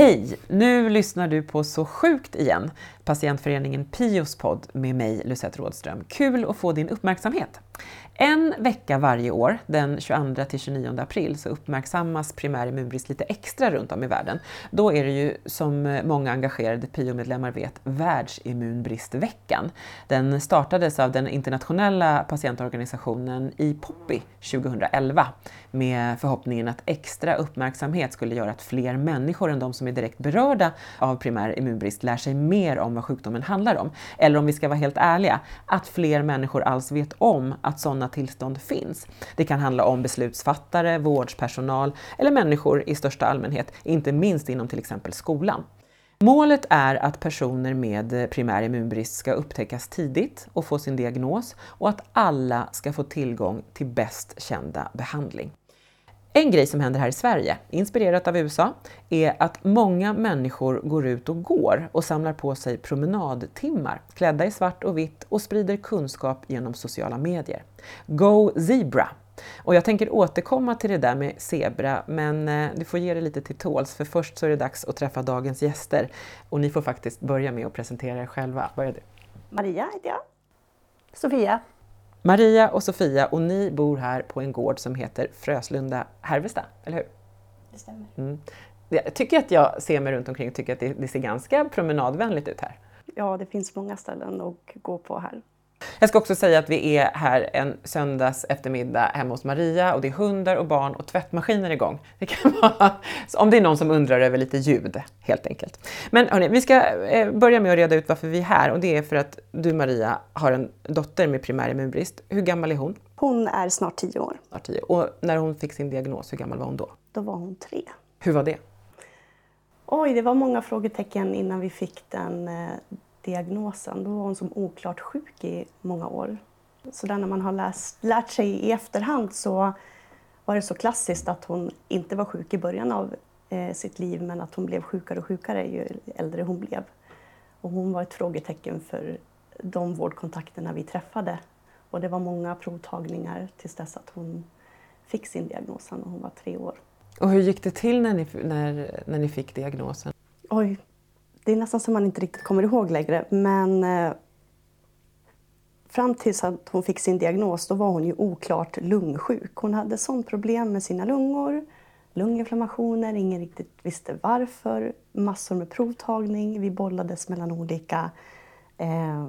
Hej! Nu lyssnar du på Så sjukt igen, patientföreningen Pios podd med mig, Lucette Rådström. Kul att få din uppmärksamhet! En vecka varje år, den 22-29 april, så uppmärksammas primär immunbrist lite extra runt om i världen. Då är det ju, som många engagerade PIO-medlemmar vet, världsimmunbristveckan. Den startades av den internationella patientorganisationen IPOPI 2011 med förhoppningen att extra uppmärksamhet skulle göra att fler människor än de som är direkt berörda av primär immunbrist lär sig mer om vad sjukdomen handlar om. Eller om vi ska vara helt ärliga, att fler människor alls vet om att sådana tillstånd finns. Det kan handla om beslutsfattare, vårdspersonal eller människor i största allmänhet, inte minst inom till exempel skolan. Målet är att personer med primär immunbrist ska upptäckas tidigt och få sin diagnos och att alla ska få tillgång till bäst kända behandling. En grej som händer här i Sverige, inspirerat av USA, är att många människor går ut och går och samlar på sig promenadtimmar klädda i svart och vitt och sprider kunskap genom sociala medier. Go Zebra! Och jag tänker återkomma till det där med zebra, men eh, du får ge dig lite till tåls för först så är det dags att träffa dagens gäster. Och ni får faktiskt börja med att presentera er själva. Börja du. Maria heter jag. Sofia. Maria och Sofia och ni bor här på en gård som heter Fröslunda Härvesta, eller hur? Det stämmer. Mm. Jag tycker att jag ser mig runt omkring och tycker att det, det ser ganska promenadvänligt ut här. Ja, det finns många ställen att gå på här. Jag ska också säga att vi är här en söndags eftermiddag hemma hos Maria och det är hundar och barn och tvättmaskiner igång. Det kan vara, om det är någon som undrar över lite ljud helt enkelt. Men hörni, vi ska eh, börja med att reda ut varför vi är här och det är för att du Maria har en dotter med primär immunbrist. Hur gammal är hon? Hon är snart tio år. Snart tio. Och när hon fick sin diagnos, hur gammal var hon då? Då var hon tre. Hur var det? Oj, det var många frågetecken innan vi fick den eh, diagnosen. Då var hon som oklart sjuk i många år. Så där när man har läst, lärt sig i efterhand så var det så klassiskt att hon inte var sjuk i början av eh, sitt liv men att hon blev sjukare och sjukare ju äldre hon blev. Och hon var ett frågetecken för de vårdkontakterna vi träffade. Och det var många provtagningar tills dess att hon fick sin diagnos när hon var tre år. Och hur gick det till när ni, när, när ni fick diagnosen? Det är nästan som man inte riktigt kommer ihåg längre. Men eh, fram tills att hon fick sin diagnos då var hon ju oklart lungsjuk. Hon hade sånt problem med sina lungor, lunginflammationer, ingen riktigt visste varför. Massor med provtagning, vi bollades mellan olika eh,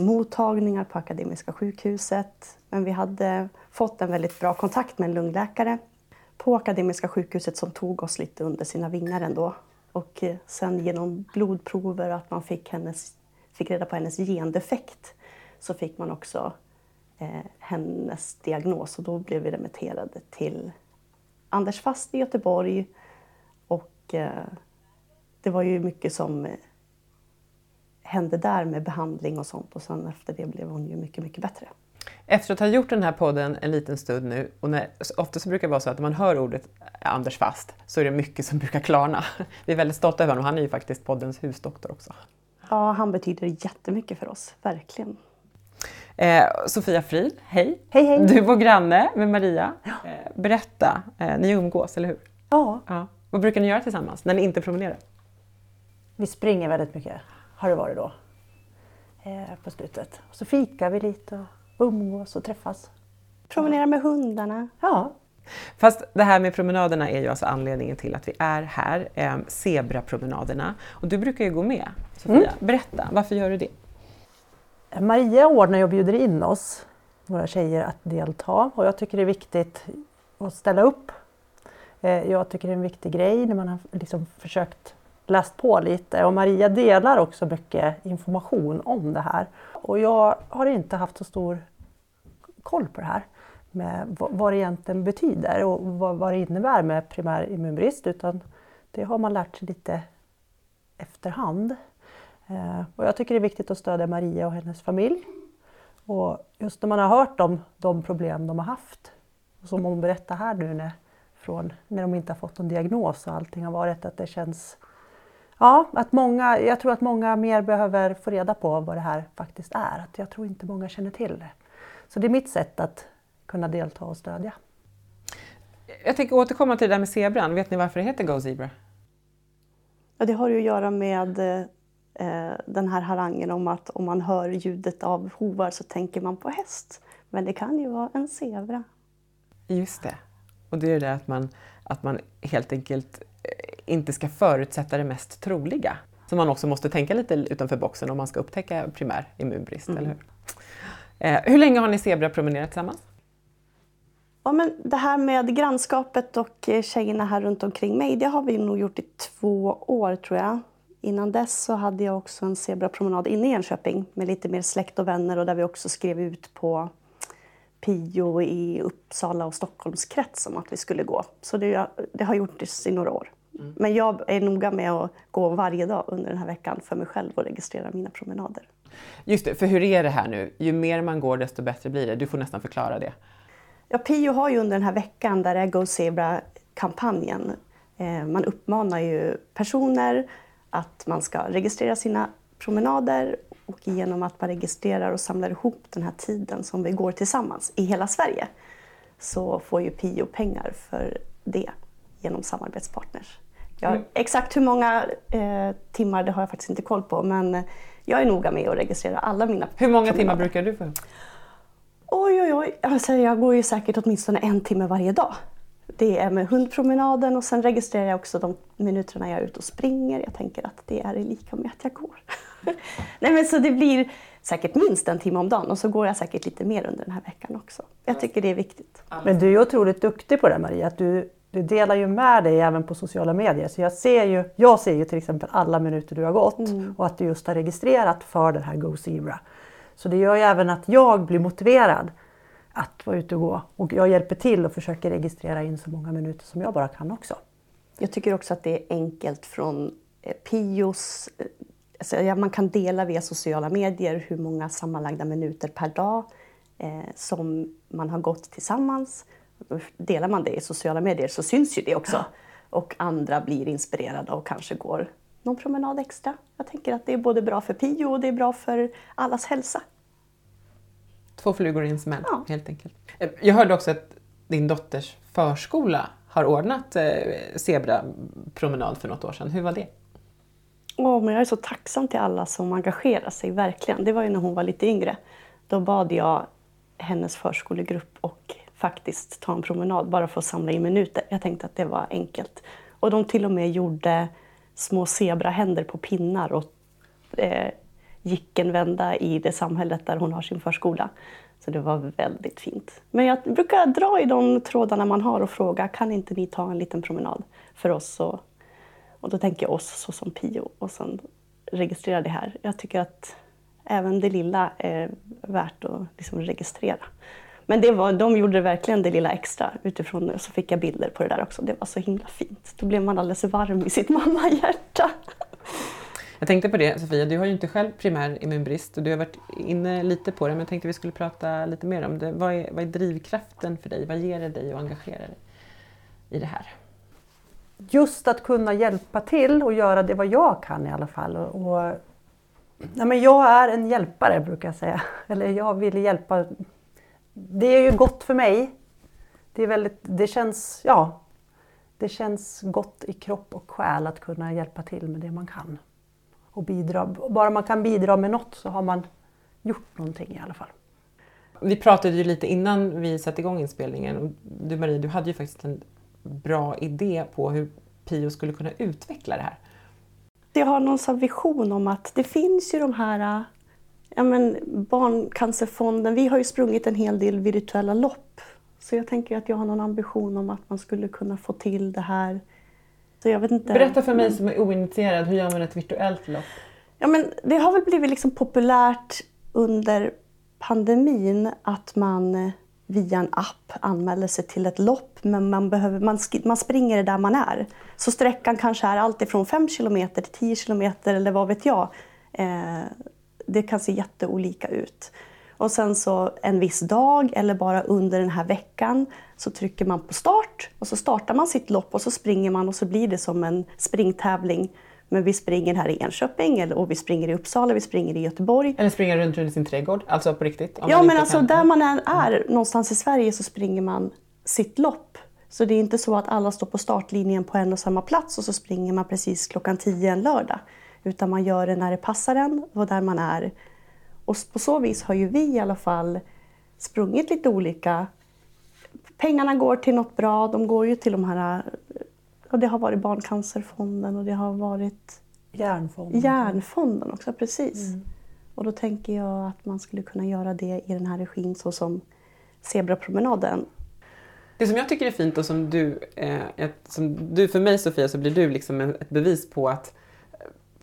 mottagningar på Akademiska sjukhuset. Men vi hade fått en väldigt bra kontakt med en lungläkare på Akademiska sjukhuset som tog oss lite under sina vingar ändå och eh, sen genom blodprover att man fick, hennes, fick reda på hennes gendefekt så fick man också eh, hennes diagnos och då blev vi remitterade till Anders Fast i Göteborg. Och eh, det var ju mycket som eh, hände där med behandling och sånt och sen efter det blev hon ju mycket, mycket bättre. Efter att ha gjort den här podden en liten stund nu, och när, ofta så brukar det vara så att när man hör ordet Anders Fast så är det mycket som brukar klarna. Vi är väldigt stolta över honom, han är ju faktiskt poddens husdoktor också. Ja, han betyder jättemycket för oss, verkligen. Eh, Sofia Frid, hej. Hej, hej. Du bor granne med Maria. Eh, berätta, eh, ni umgås, eller hur? Ja. ja. Vad brukar ni göra tillsammans när ni inte promenerar? Vi springer väldigt mycket, har det varit då, eh, på slutet. Och så fikar vi lite och umgås och träffas. Promenera med hundarna. Ja. Fast det här med promenaderna är ju alltså anledningen till att vi är här, eh, zebrapromenaderna. Och du brukar ju gå med, Sofia. Mm. Berätta, varför gör du det? Maria ordnar och bjuder in oss, våra tjejer, att delta och jag tycker det är viktigt att ställa upp. Eh, jag tycker det är en viktig grej när man har liksom försökt läst på lite och Maria delar också mycket information om det här. Och jag har inte haft så stor koll på det här med vad det egentligen betyder och vad det innebär med primär immunbrist utan det har man lärt sig lite efterhand. Eh, och jag tycker det är viktigt att stödja Maria och hennes familj. Och just när man har hört om de problem de har haft, och som hon berättar här nu när, från när de inte har fått någon diagnos och allting har varit, att det känns Ja, att många, jag tror att många mer behöver få reda på vad det här faktiskt är. Att jag tror inte många känner till det. Så det är mitt sätt att kunna delta och stödja. Jag tänker återkomma till det där med zebran. Vet ni varför det heter Go Zebra? Och det har ju att göra med eh, den här harangen om att om man hör ljudet av hovar så tänker man på häst. Men det kan ju vara en zebra. Just det. Och det är det att man, att man helt enkelt eh, inte ska förutsätta det mest troliga. Så man också måste tänka lite utanför boxen om man ska upptäcka primär immunbrist, mm. eller hur? Eh, hur länge har ni zebrapromenerat tillsammans? Ja, men det här med grannskapet och eh, tjejerna här runt omkring mig, det har vi nog gjort i två år tror jag. Innan dess så hade jag också en zebrapromenad inne i Enköping med lite mer släkt och vänner och där vi också skrev ut på Pio i Uppsala och Stockholmskrets om att vi skulle gå. Så det, det har gjorts i några år. Mm. Men jag är noga med att gå varje dag under den här veckan för mig själv och registrera mina promenader. Just det, för hur är det här nu? Ju mer man går desto bättre blir det. Du får nästan förklara det. Ja, Pio har ju under den här veckan där det är Go Zebra-kampanjen, eh, man uppmanar ju personer att man ska registrera sina promenader och genom att man registrerar och samlar ihop den här tiden som vi går tillsammans i hela Sverige så får ju Pio pengar för det genom samarbetspartners. Jag, mm. Exakt hur många eh, timmar det har jag faktiskt inte koll på men jag är noga med att registrera alla mina Hur många timmar brukar du få? Oj, oj, oj. Alltså, jag går ju säkert åtminstone en timme varje dag. Det är med hundpromenaden och sen registrerar jag också de minuterna jag är ute och springer. Jag tänker att det är lika med att jag går. Nej, men så det blir säkert minst en timme om dagen och så går jag säkert lite mer under den här veckan också. Jag tycker det är viktigt. Men du är otroligt duktig på det Maria. Att du, du delar ju med dig även på sociala medier. Så jag ser ju, jag ser ju till exempel alla minuter du har gått mm. och att du just har registrerat för den här Go Zebra. Så det gör ju även att jag blir motiverad att vara ute och gå. Och jag hjälper till och försöker registrera in så många minuter som jag bara kan också. Jag tycker också att det är enkelt från eh, Pios... Alltså, ja, man kan dela via sociala medier hur många sammanlagda minuter per dag eh, som man har gått tillsammans. Delar man det i sociala medier så syns ju det också. Och andra blir inspirerade och kanske går någon promenad extra. Jag tänker att det är både bra för Pio och det är bra för allas hälsa. Två flugor i en smäll, ja. helt enkelt. Eh, jag hörde också att din dotters förskola har ordnat eh, zebrapromenad för något år sedan. Hur var det? Oh, men jag är så tacksam till alla som engagerar sig, verkligen. Det var ju när hon var lite yngre. Då bad jag hennes förskolegrupp och faktiskt ta en promenad bara för att samla in minuter. Jag tänkte att det var enkelt. Och de till och med gjorde små zebrahänder på pinnar och eh, gick en vända i det samhället där hon har sin förskola. Så det var väldigt fint. Men jag brukar dra i de trådarna man har och fråga, kan inte ni ta en liten promenad för oss? Och, och då tänker jag oss så som Pio och sen registrera det här. Jag tycker att även det lilla är värt att liksom registrera. Men det var, de gjorde verkligen det lilla extra utifrån så fick jag bilder på det där också. Det var så himla fint. Då blev man alldeles varm i sitt mammahjärta. Jag tänkte på det Sofia, du har ju inte själv primär immunbrist och du har varit inne lite på det men jag tänkte vi skulle prata lite mer om det. Vad är, vad är drivkraften för dig? Vad ger det dig att engagera dig i det här? Just att kunna hjälpa till och göra det vad jag kan i alla fall. Och, och nej men jag är en hjälpare brukar jag säga. Eller jag vill hjälpa. Det är ju gott för mig. Det, är väldigt, det, känns, ja, det känns gott i kropp och själ att kunna hjälpa till med det man kan och bidra. Bara man kan bidra med något så har man gjort någonting i alla fall. Vi pratade ju lite innan vi satte igång inspelningen. Du Marie, du hade ju faktiskt en bra idé på hur Pio skulle kunna utveckla det här. Jag har någon sån vision om att det finns ju de här ja men, Barncancerfonden, vi har ju sprungit en hel del virtuella lopp. Så jag tänker att jag har någon ambition om att man skulle kunna få till det här så jag vet inte. Berätta för mig som är oinitierad, hur gör man ett virtuellt lopp? Ja, men det har väl blivit liksom populärt under pandemin att man via en app anmäler sig till ett lopp men man, behöver, man, man springer där man är. Så sträckan kanske är alltifrån 5 km till 10 km eller vad vet jag. Eh, det kan se jätteolika ut. Och sen så en viss dag eller bara under den här veckan så trycker man på start och så startar man sitt lopp och så springer man och så blir det som en springtävling. Men vi springer här i Enköping eller, och vi springer i Uppsala, vi springer i Göteborg. Eller springer runt i sin trädgård, alltså på riktigt? Ja, men alltså kan... där man än är, mm. någonstans i Sverige så springer man sitt lopp. Så det är inte så att alla står på startlinjen på en och samma plats och så springer man precis klockan 10 en lördag. Utan man gör det när det passar en och där man är. Och på så vis har ju vi i alla fall sprungit lite olika. Pengarna går till något bra, de går ju till de här... Och det har varit Barncancerfonden och det har varit Järnfonden. Järnfonden också, precis. Mm. Och då tänker jag att man skulle kunna göra det i den här regin så som Zebrapromenaden. Det som jag tycker är fint och som du, eh, ett, som du för mig Sofia så blir du liksom ett bevis på att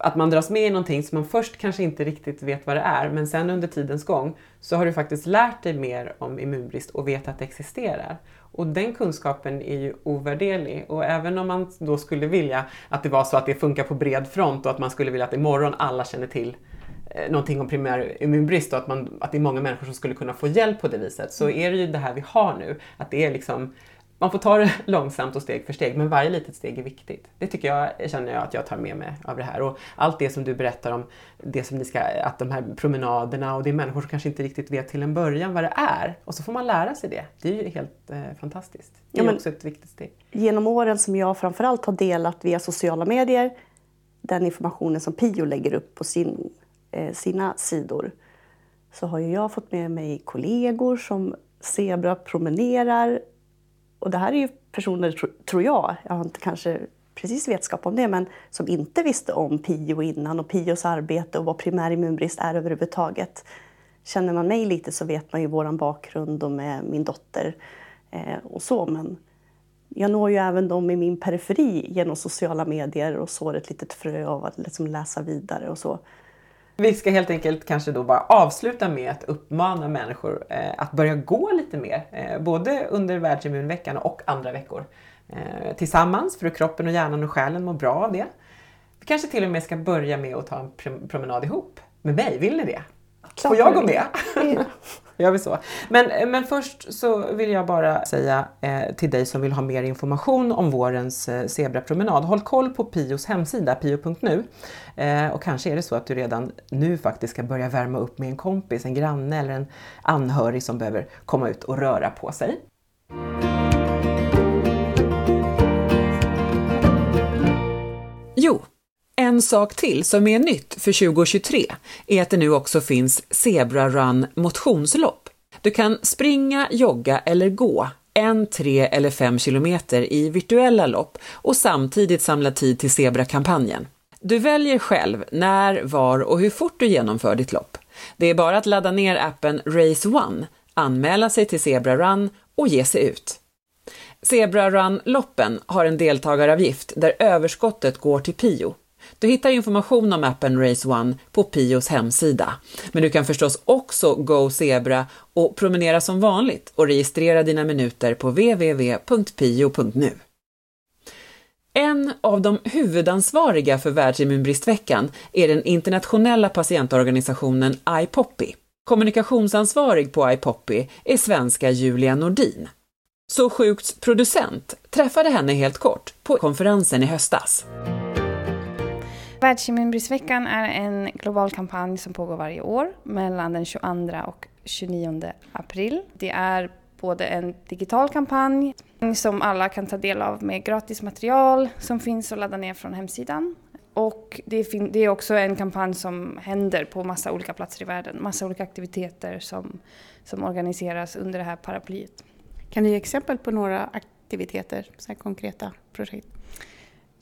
att man dras med i någonting som man först kanske inte riktigt vet vad det är men sen under tidens gång så har du faktiskt lärt dig mer om immunbrist och vet att det existerar. Och den kunskapen är ju ovärderlig och även om man då skulle vilja att det var så att det funkar på bred front och att man skulle vilja att imorgon alla känner till eh, någonting om primär immunbrist och att, man, att det är många människor som skulle kunna få hjälp på det viset så är det ju det här vi har nu. Att det är liksom man får ta det långsamt och steg för steg, men varje litet steg är viktigt. Det tycker jag, känner jag att jag tar med mig av det här. Och allt det som du berättar om, det som ni ska, att de här promenaderna och det är människor som kanske inte riktigt vet till en början vad det är. Och så får man lära sig det. Det är ju helt eh, fantastiskt. Det är ja, också ett viktigt steg. Genom åren som jag framförallt har delat via sociala medier, den informationen som Pio lägger upp på sin, eh, sina sidor, så har ju jag fått med mig kollegor som Zebra promenerar och det här är ju personer, tror jag, jag har inte kanske precis vetskap om det, men som inte visste om PIO innan och PIOs arbete och vad primär immunbrist är överhuvudtaget. Känner man mig lite så vet man ju vår bakgrund och med min dotter eh, och så, men jag når ju även dem i min periferi genom sociala medier och sår ett litet frö av att liksom läsa vidare och så. Vi ska helt enkelt kanske då bara avsluta med att uppmana människor eh, att börja gå lite mer, eh, både under världsimmunveckan och andra veckor. Eh, tillsammans för att kroppen och hjärnan och själen mår bra av det. Vi kanske till och med ska börja med att ta en promenad ihop med mig, vill ni det? Får jag gå med? Ja. Gör vi så. Men, men först så vill jag bara säga eh, till dig som vill ha mer information om vårens eh, zebrapromenad. Håll koll på Pios hemsida, pio.nu. Eh, och kanske är det så att du redan nu faktiskt ska börja värma upp med en kompis, en granne eller en anhörig som behöver komma ut och röra på sig. En sak till som är nytt för 2023 är att det nu också finns Zebra Run motionslopp. Du kan springa, jogga eller gå en, tre eller fem kilometer i virtuella lopp och samtidigt samla tid till Zebra-kampanjen. Du väljer själv när, var och hur fort du genomför ditt lopp. Det är bara att ladda ner appen Race One, anmäla sig till Zebra Run och ge sig ut. Zebra Run-loppen har en deltagaravgift där överskottet går till Pio. Du hittar information om appen Race One på Pios hemsida. Men du kan förstås också Go Zebra och promenera som vanligt och registrera dina minuter på www.pio.nu. En av de huvudansvariga för Världsimmunbristveckan är den internationella patientorganisationen IPOPI. Kommunikationsansvarig på IPOPI är svenska Julia Nordin. Så Sjukts producent träffade henne helt kort på konferensen i höstas. Världsimmunbristveckan är en global kampanj som pågår varje år mellan den 22 och 29 april. Det är både en digital kampanj som alla kan ta del av med gratis material som finns att ladda ner från hemsidan. Och det, är också en kampanj som händer på massa olika platser i världen, massa olika aktiviteter som, som organiseras under det här paraplyet. Kan du ge exempel på några aktiviteter, så konkreta projekt?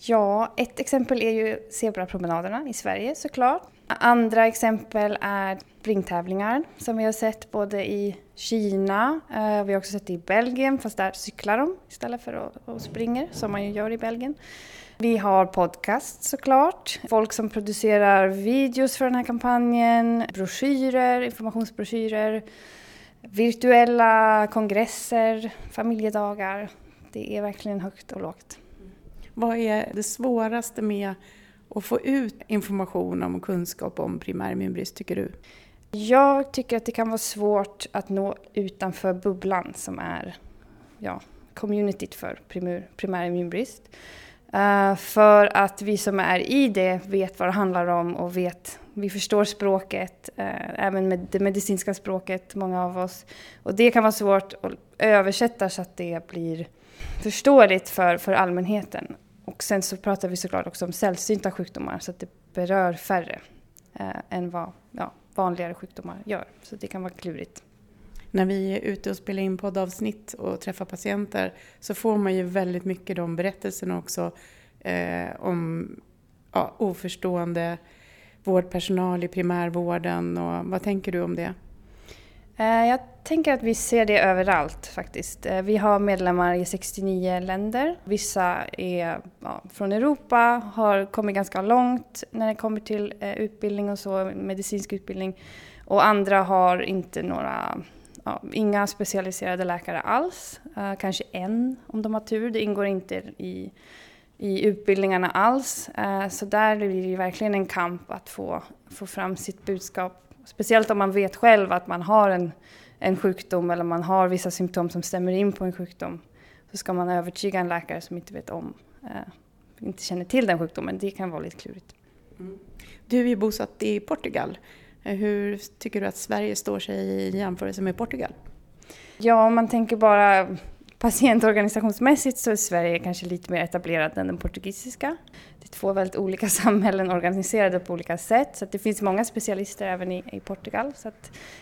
Ja, ett exempel är ju zebrapromenaderna i Sverige såklart. Andra exempel är springtävlingar som vi har sett både i Kina, eh, vi har också sett det i Belgien fast där cyklar de istället för att, springa som man ju gör i Belgien. Vi har podcast såklart, folk som producerar videos för den här kampanjen, broschyrer, informationsbroschyrer, virtuella kongresser, familjedagar. Det är verkligen högt och lågt. Vad är det svåraste med att få ut information om kunskap om primärimmunbrist tycker du? Jag tycker att det kan vara svårt att nå utanför bubblan som är ja, communityt för primär, primär immunbrist. Uh, eh, för att vi som är i det vet vad det handlar om och vet, vi förstår språket, uh, även med det medicinska språket, många av oss. Och det kan vara svårt att översätta så att det blir förståeligt för, för allmänheten. Och sen så pratar vi såklart också om sällsynta sjukdomar så att det berör färre eh, än vad ja, vanligare sjukdomar gör. Så det kan vara klurigt när vi är ute och spelar in poddavsnitt och träffar patienter så får man ju väldigt mycket de berättelserna också eh, om ja, oförstående vårdpersonal i primärvården. Och, vad tänker du om det? Eh, jag tänker att vi ser det överallt faktiskt. Eh, vi har medlemmar i 69 länder. Vissa är ja, från Europa, har kommit ganska långt när det kommer till eh, utbildning och så, medicinsk utbildning. Och andra har inte några ja, inga specialiserade läkare alls. Kanske en om de har tur. Det ingår inte i, i utbildningarna alls. Så där blir det verkligen en kamp att få, få fram sitt budskap. Speciellt om man vet själv att man har en, en sjukdom eller man har vissa symptom som stämmer in på en sjukdom. Så ska man övertyga en läkare som inte vet om, uh, inte känner till den sjukdomen. Det kan vara lite klurigt. Mm. Du är ju bosatt i Portugal. Eh, hur tycker du att Sverige står sig i jämförelse med Portugal? Ja, om man tänker bara patientorganisationsmässigt så är Sverige kanske lite mer etablerad än den portugisiska. Det är två väldigt olika samhällen organiserade på olika sätt så det finns många specialister även i, i Portugal. Så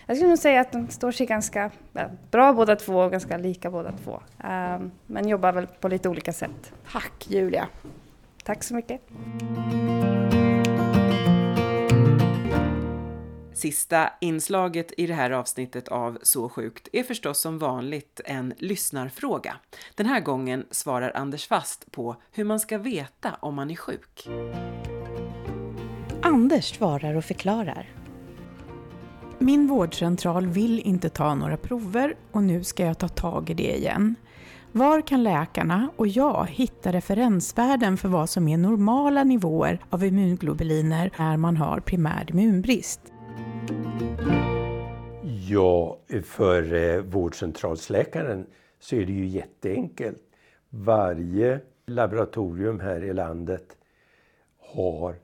jag skulle nog säga att de står sig ganska bra båda två och ganska lika båda två. Um, men jobbar väl på lite olika sätt. Tack Julia! Tack så mycket! Sista inslaget i det här avsnittet av Så sjukt är förstås som vanligt en lyssnarfråga. Den här gången svarar Anders Fast på hur man ska veta om man är sjuk. Anders svarar och förklarar. Min vårdcentral vill inte ta några prover och nu ska jag ta tag i det igen. Var kan läkarna och jag hitta referensvärden för vad som är normala nivåer av immunglobuliner när man har primär immunbrist? Ja, för eh, vårdcentralsläkaren så är det ju jätteenkelt. Varje laboratorium här i landet har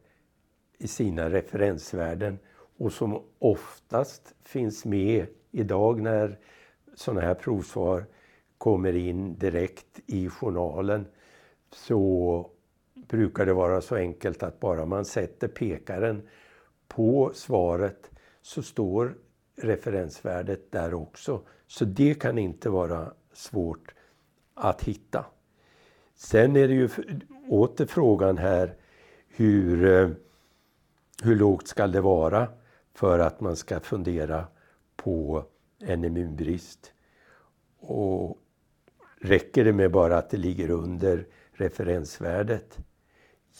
sina referensvärden och som oftast finns med idag när sådana här provsvar kommer in direkt i journalen så brukar det vara så enkelt att bara man sätter pekaren på svaret så står referensvärdet där också. Så det kan inte vara svårt att hitta. Sen är det ju åter frågan här hur, eh, hur lågt ska det vara för att man ska fundera på en immunbrist. Och räcker det med bara att det ligger under referensvärdet?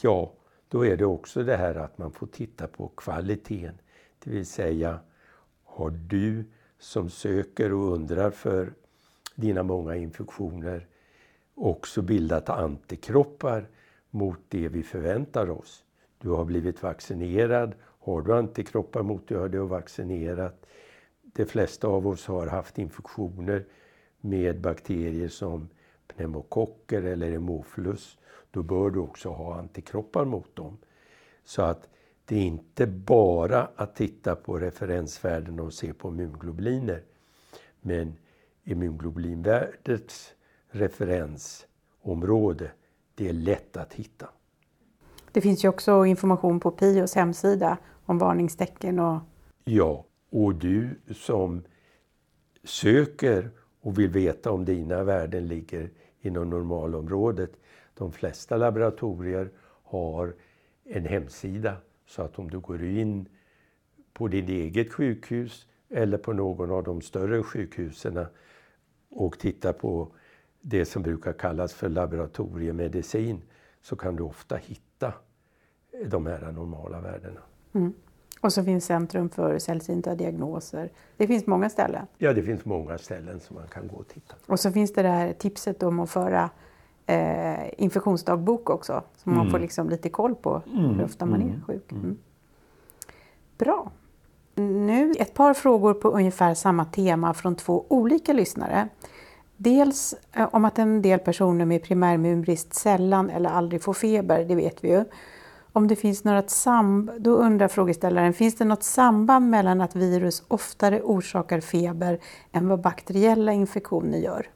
Ja, då är det också det här att man får titta på kvaliteten. Det vill säga, har du som söker och undrar för dina många infektioner också bildat antikroppar mot det vi förväntar oss? Du har blivit vaccinerad. Har du antikroppar mot det har du vaccinerat. De flesta av oss har haft infektioner med bakterier som pneumokocker eller hemofilus. Då bör du också ha antikroppar mot dem. Så att det är inte bara att titta på referensvärden och se på immunglobuliner. Men immunglobulinvärdets referensområde, det är lätt att hitta. Det finns ju också information på PIOs hemsida om varningstecken och... Ja, och du som söker och vill veta om dina värden ligger inom normalområdet. De flesta laboratorier har en hemsida så att om du går in på ditt eget sjukhus eller på någon av de större sjukhusen och tittar på det som brukar kallas för laboratoriemedicin så kan du ofta hitta de här normala värdena. Mm. Och så finns Centrum för sällsynta diagnoser. Det finns många ställen. Ja, det finns många ställen som man kan gå och titta Och så finns det det här tipset om att föra eh, infektionsdagbok också. Så mm. man får liksom lite koll på mm. hur ofta man är mm. sjuk. Mm. mm. Bra. Nu ett par frågor på ungefär samma tema från två olika lyssnare. Dels eh, om att en del personer med primärimmunbrist sällan eller aldrig får feber, det vet vi ju. Om det finns något samband, då undrar frågeställaren, finns det något samband mellan att virus oftare orsakar feber än vad bakteriella infektioner gör?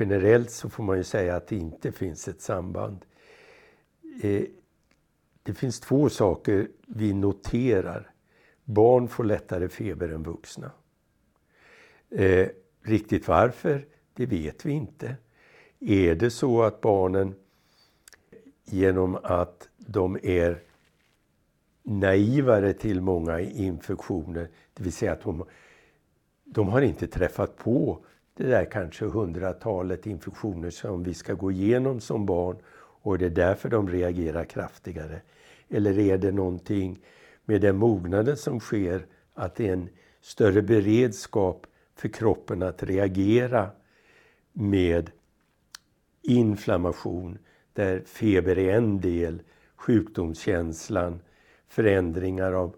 Generellt så får man ju säga att det inte finns ett samband. Eh, det finns två saker vi noterar. Barn får lättare feber än vuxna. Eh, riktigt varför, det vet vi inte. Är det så att barnen genom att de är naivare till många infektioner, det vill säga att de, de har inte träffat på det där kanske hundratalet infektioner som vi ska gå igenom som barn och det är därför de reagerar kraftigare. Eller är det någonting med den mognaden som sker att det är en större beredskap för kroppen att reagera med inflammation där feber är en del, sjukdomskänslan, förändringar av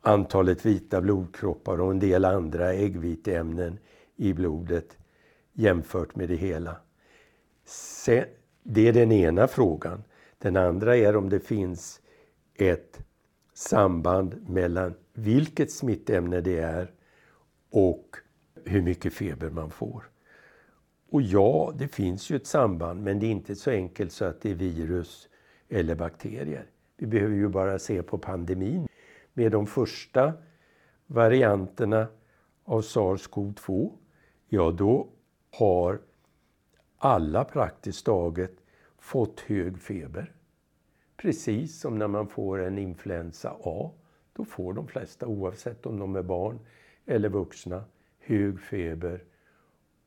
antalet vita blodkroppar och en del andra äggviteämnen i blodet jämfört med det hela. Det är den ena frågan. Den andra är om det finns ett samband mellan vilket smittämne det är och hur mycket feber man får. Och ja, det finns ju ett samband men det är inte så enkelt så att det är virus eller bakterier. Vi behöver ju bara se på pandemin. Med de första varianterna av SARS-CoV-2, ja då har alla praktiskt taget fått hög feber. Precis som när man får en influensa A. Då får de flesta, oavsett om de är barn eller vuxna, hög feber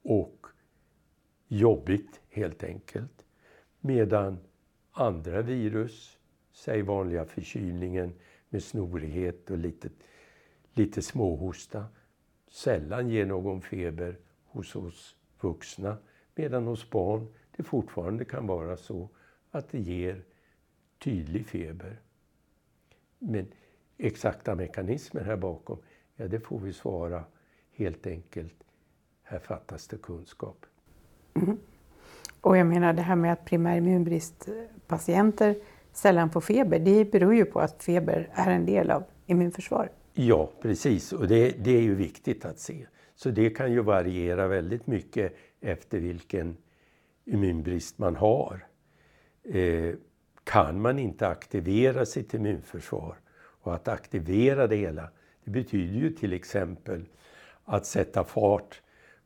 och jobbigt helt enkelt. Medan andra virus, säg vanliga förkylningen med snorighet och lite, lite småhosta, sällan ger någon feber hos oss vuxna. Medan hos barn det fortfarande kan vara så att det ger tydlig feber. Men exakta mekanismer här bakom, ja det får vi svara helt enkelt, här fattas det kunskap. Mm. Och jag menar det här med att primär sällan får feber, det beror ju på att feber är en del av immunförsvaret. Ja, precis. Och det, det är ju viktigt att se. Så det kan ju variera väldigt mycket efter vilken immunbrist man har. Eh, kan man inte aktivera sitt immunförsvar och att aktivera det hela, det betyder ju till exempel att sätta fart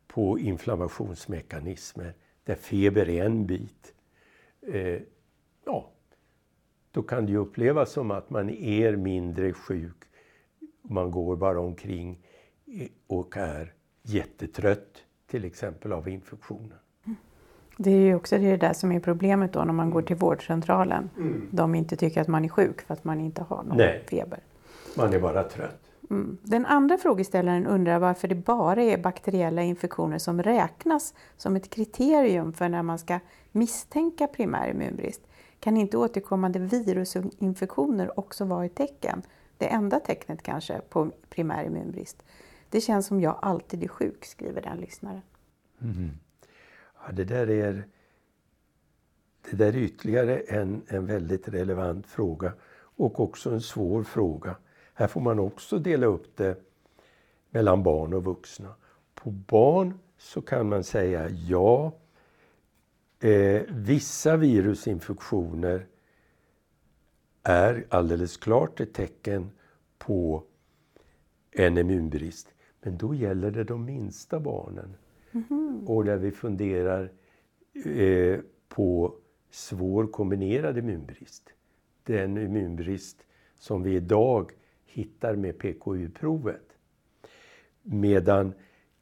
på inflammationsmekanismer där feber är en bit. Eh, ja, då kan det ju upplevas som att man är mindre sjuk. Man går bara omkring eh, och är jättetrött till exempel av infektionen. Det är ju också det där som är problemet då när man går till vårdcentralen. Mm. De inte tycker att man är sjuk för att man inte har någon Nej. feber. Man är bara trött. Mm. Den andra frågeställaren undrar varför det bara är bakteriella infektioner som räknas som ett kriterium för när man ska misstänka primär immunbrist. Kan inte återkommande virusinfektioner också vara ett tecken? Det enda tecknet kanske på primär immunbrist. Det känns som jag alltid är sjuk, skriver den lyssnaren. Mm. Ja, det där är det där är ytterligare en, en väldigt relevant fråga och också en svår fråga. Här får man också dela upp det mellan barn och vuxna. På barn så kan man säga ja, eh, vissa virusinfektioner är alldeles klart ett tecken på en immunbrist. Men då gäller det de minsta barnen. Mm. Och där vi funderar eh, på svår kombinerad immunbrist. Den immunbrist som vi idag hittar med PKU-provet. Medan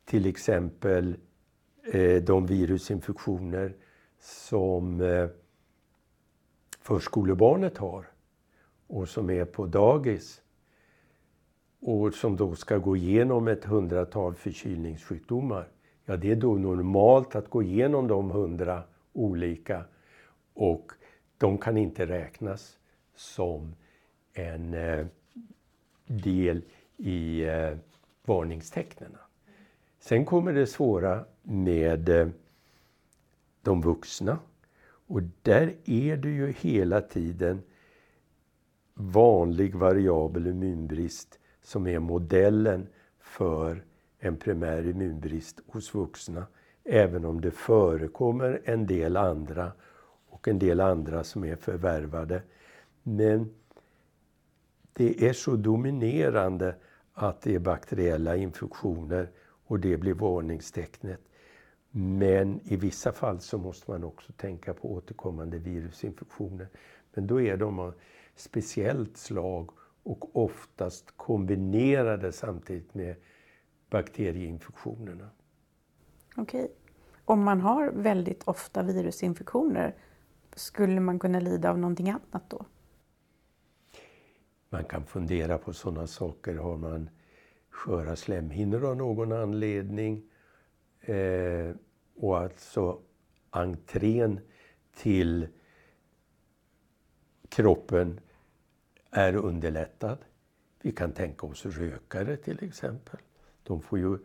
till exempel eh, de virusinfektioner som eh, förskolebarnet har och som är på dagis och som då ska gå igenom ett hundratal förkylningssjukdomar. Ja, det är då normalt att gå igenom de hundra olika och de kan inte räknas som en eh, del i eh, varningstecknen. Sen kommer det svåra med eh, de vuxna. Och där är det ju hela tiden vanlig variabel immunbrist som är modellen för en primär immunbrist hos vuxna. Även om det förekommer en del andra och en del andra som är förvärvade. Men det är så dominerande att det är bakteriella infektioner och det blir varningstecknet. Men i vissa fall så måste man också tänka på återkommande virusinfektioner. Men då är de av speciellt slag och oftast kombinerade samtidigt med bakterieinfektionerna. Okej. Om man har väldigt ofta virusinfektioner, skulle man kunna lida av någonting annat då? Man kan fundera på sådana saker. Har man sköra slemhinnor av någon anledning? Eh, och alltså entrén till kroppen är underlättad. Vi kan tänka oss rökare till exempel. De får ju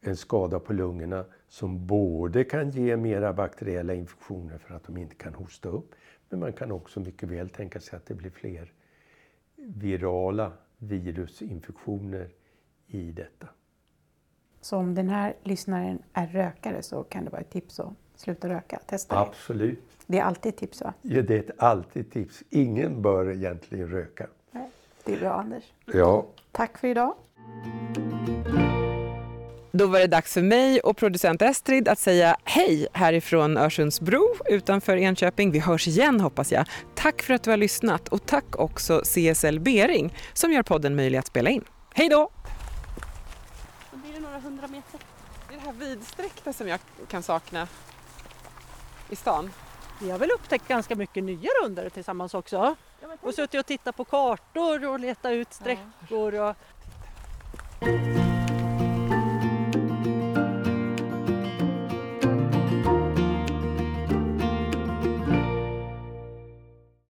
en skada på lungorna som både kan ge mera bakteriella infektioner för att de inte kan hosta upp. Men man kan också mycket väl tänka sig att det blir fler virala virusinfektioner i detta. Så om den här lyssnaren är rökare så kan det vara ett tips att sluta röka? Testa det. Absolut. Det är alltid ett tips va? Ja, det är ett alltid tips. Ingen bör egentligen röka. Nej, det är bra Anders. Ja. Tack för idag. Då var det dags för mig och producent Estrid att säga hej härifrån Örsundsbro utanför Enköping. Vi hörs igen hoppas jag. Tack för att du har lyssnat och tack också CSL Bering som gör podden möjlig att spela in. Hej då! Då blir det några hundra meter. Det är det här vidsträckta som jag kan sakna i stan. Vi har väl upptäckt ganska mycket nya rundor tillsammans också. Och suttit och tittat på kartor och letat ut sträckor. Och...